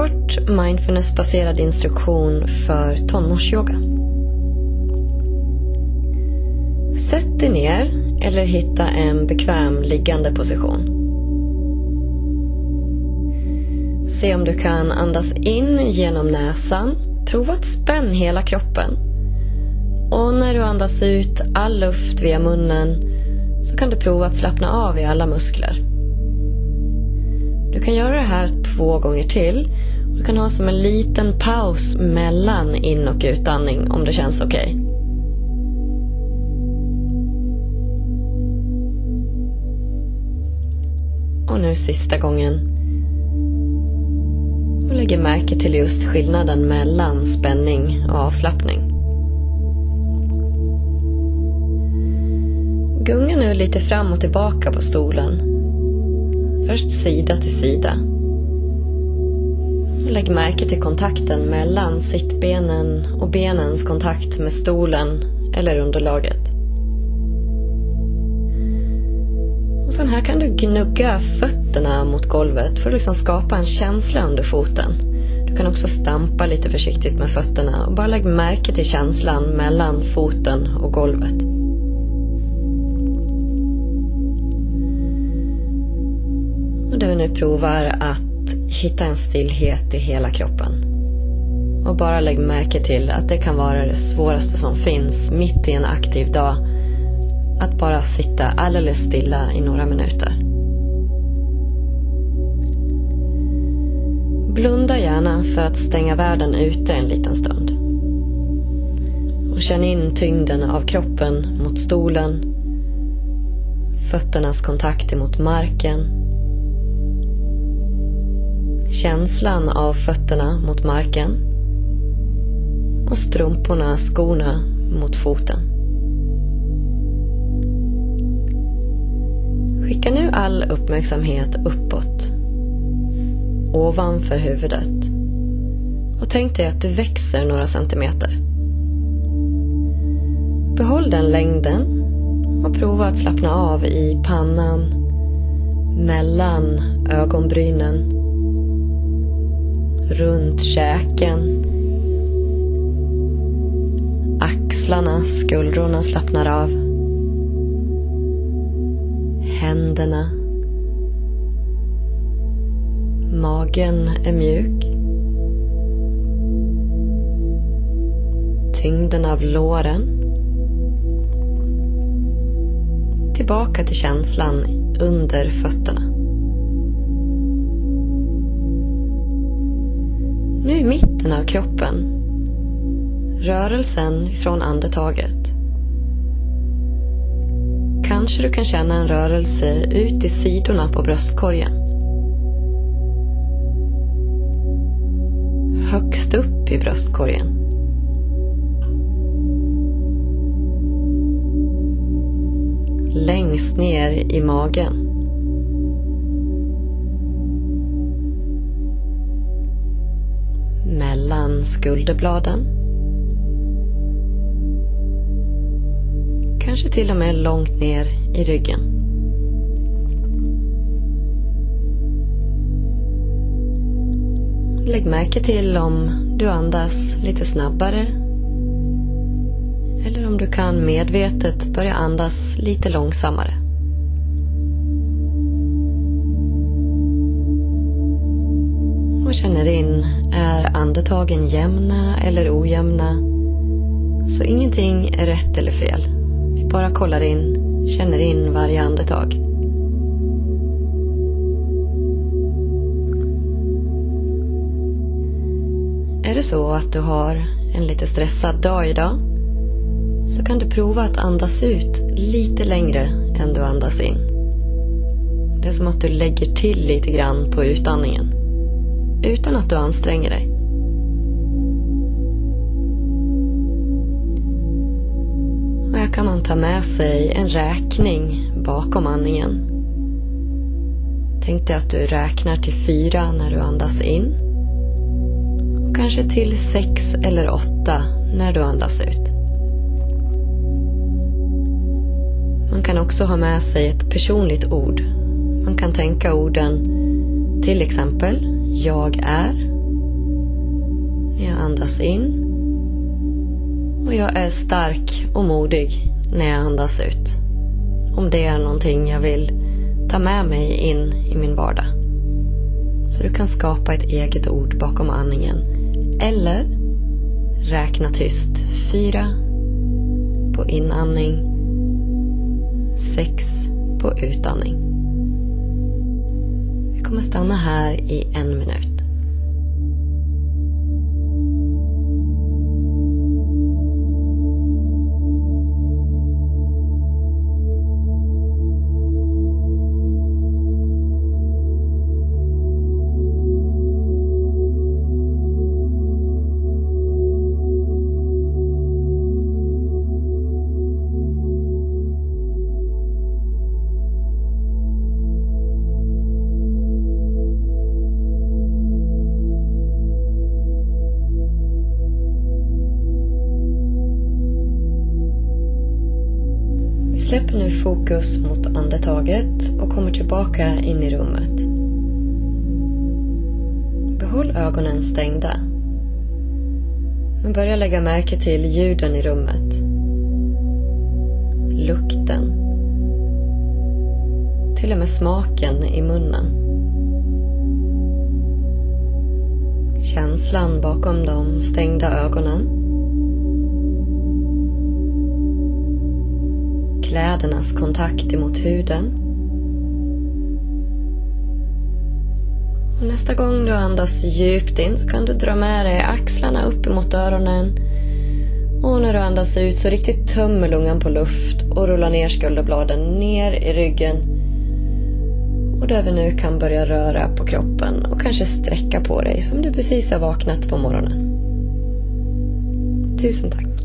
kort mindfulnessbaserad instruktion för tonårsyoga. Sätt dig ner eller hitta en bekväm liggande position. Se om du kan andas in genom näsan. Prova att spänn hela kroppen. Och när du andas ut all luft via munnen så kan du prova att slappna av i alla muskler. Du kan göra det här två gånger till. Du kan ha som en liten paus mellan in och utandning om det känns okej. Okay. Och nu sista gången. Och lägger märke till just skillnaden mellan spänning och avslappning. Gunga nu lite fram och tillbaka på stolen. Först sida till sida. Lägg märke till kontakten mellan sittbenen och benens kontakt med stolen eller underlaget. Och sen här kan du gnugga fötterna mot golvet för att liksom skapa en känsla under foten. Du kan också stampa lite försiktigt med fötterna och bara lägg märke till känslan mellan foten och golvet. Och du nu provar att hitta en stillhet i hela kroppen. Och bara lägg märke till att det kan vara det svåraste som finns mitt i en aktiv dag att bara sitta alldeles stilla i några minuter. Blunda gärna för att stänga världen ute en liten stund. Och känn in tyngden av kroppen mot stolen, fötternas kontakt emot marken, känslan av fötterna mot marken och strumporna, skorna mot foten. Skicka nu all uppmärksamhet uppåt. Ovanför huvudet. Och tänk dig att du växer några centimeter. Behåll den längden och prova att slappna av i pannan, mellan ögonbrynen, runt käken, axlarna, skuldrorna slappnar av händerna. Magen är mjuk. Tyngden av låren. Tillbaka till känslan under fötterna. I mitten av kroppen. Rörelsen från andetaget kanske du kan känna en rörelse ut i sidorna på bröstkorgen. Högst upp i bröstkorgen. Längst ner i magen. Mellan skulderbladen. Kanske till och med långt ner i ryggen. Lägg märke till om du andas lite snabbare eller om du kan medvetet börja andas lite långsammare. Och känner in, är andetagen jämna eller ojämna? Så ingenting är rätt eller fel. Vi Bara kollar in, känner in varje andetag. Är det så att du har en lite stressad dag idag så kan du prova att andas ut lite längre än du andas in. Det är som att du lägger till lite grann på utandningen utan att du anstränger dig. Här kan man ta med sig en räkning bakom andningen. Tänk dig att du räknar till fyra när du andas in. Och kanske till sex eller åtta när du andas ut. Man kan också ha med sig ett personligt ord. Man kan tänka orden till exempel jag är När Jag andas in. Och jag är stark och modig när jag andas ut. Om det är någonting jag vill ta med mig in i min vardag. Så du kan skapa ett eget ord bakom andningen. Eller räkna tyst. Fyra på inandning. Sex på utandning. Kommer stanna här i en minut. Släpp släpper nu fokus mot andetaget och kommer tillbaka in i rummet. Behåll ögonen stängda. Men börja lägga märke till ljuden i rummet. Lukten. Till och med smaken i munnen. Känslan bakom de stängda ögonen. Klädernas kontakt emot huden. Och nästa gång du andas djupt in så kan du dra med dig axlarna upp emot öronen. Och när du andas ut så riktigt tömmer lungan på luft och rullar ner skulderbladen ner i ryggen. Och där vi nu kan börja röra på kroppen och kanske sträcka på dig som du precis har vaknat på morgonen. Tusen tack.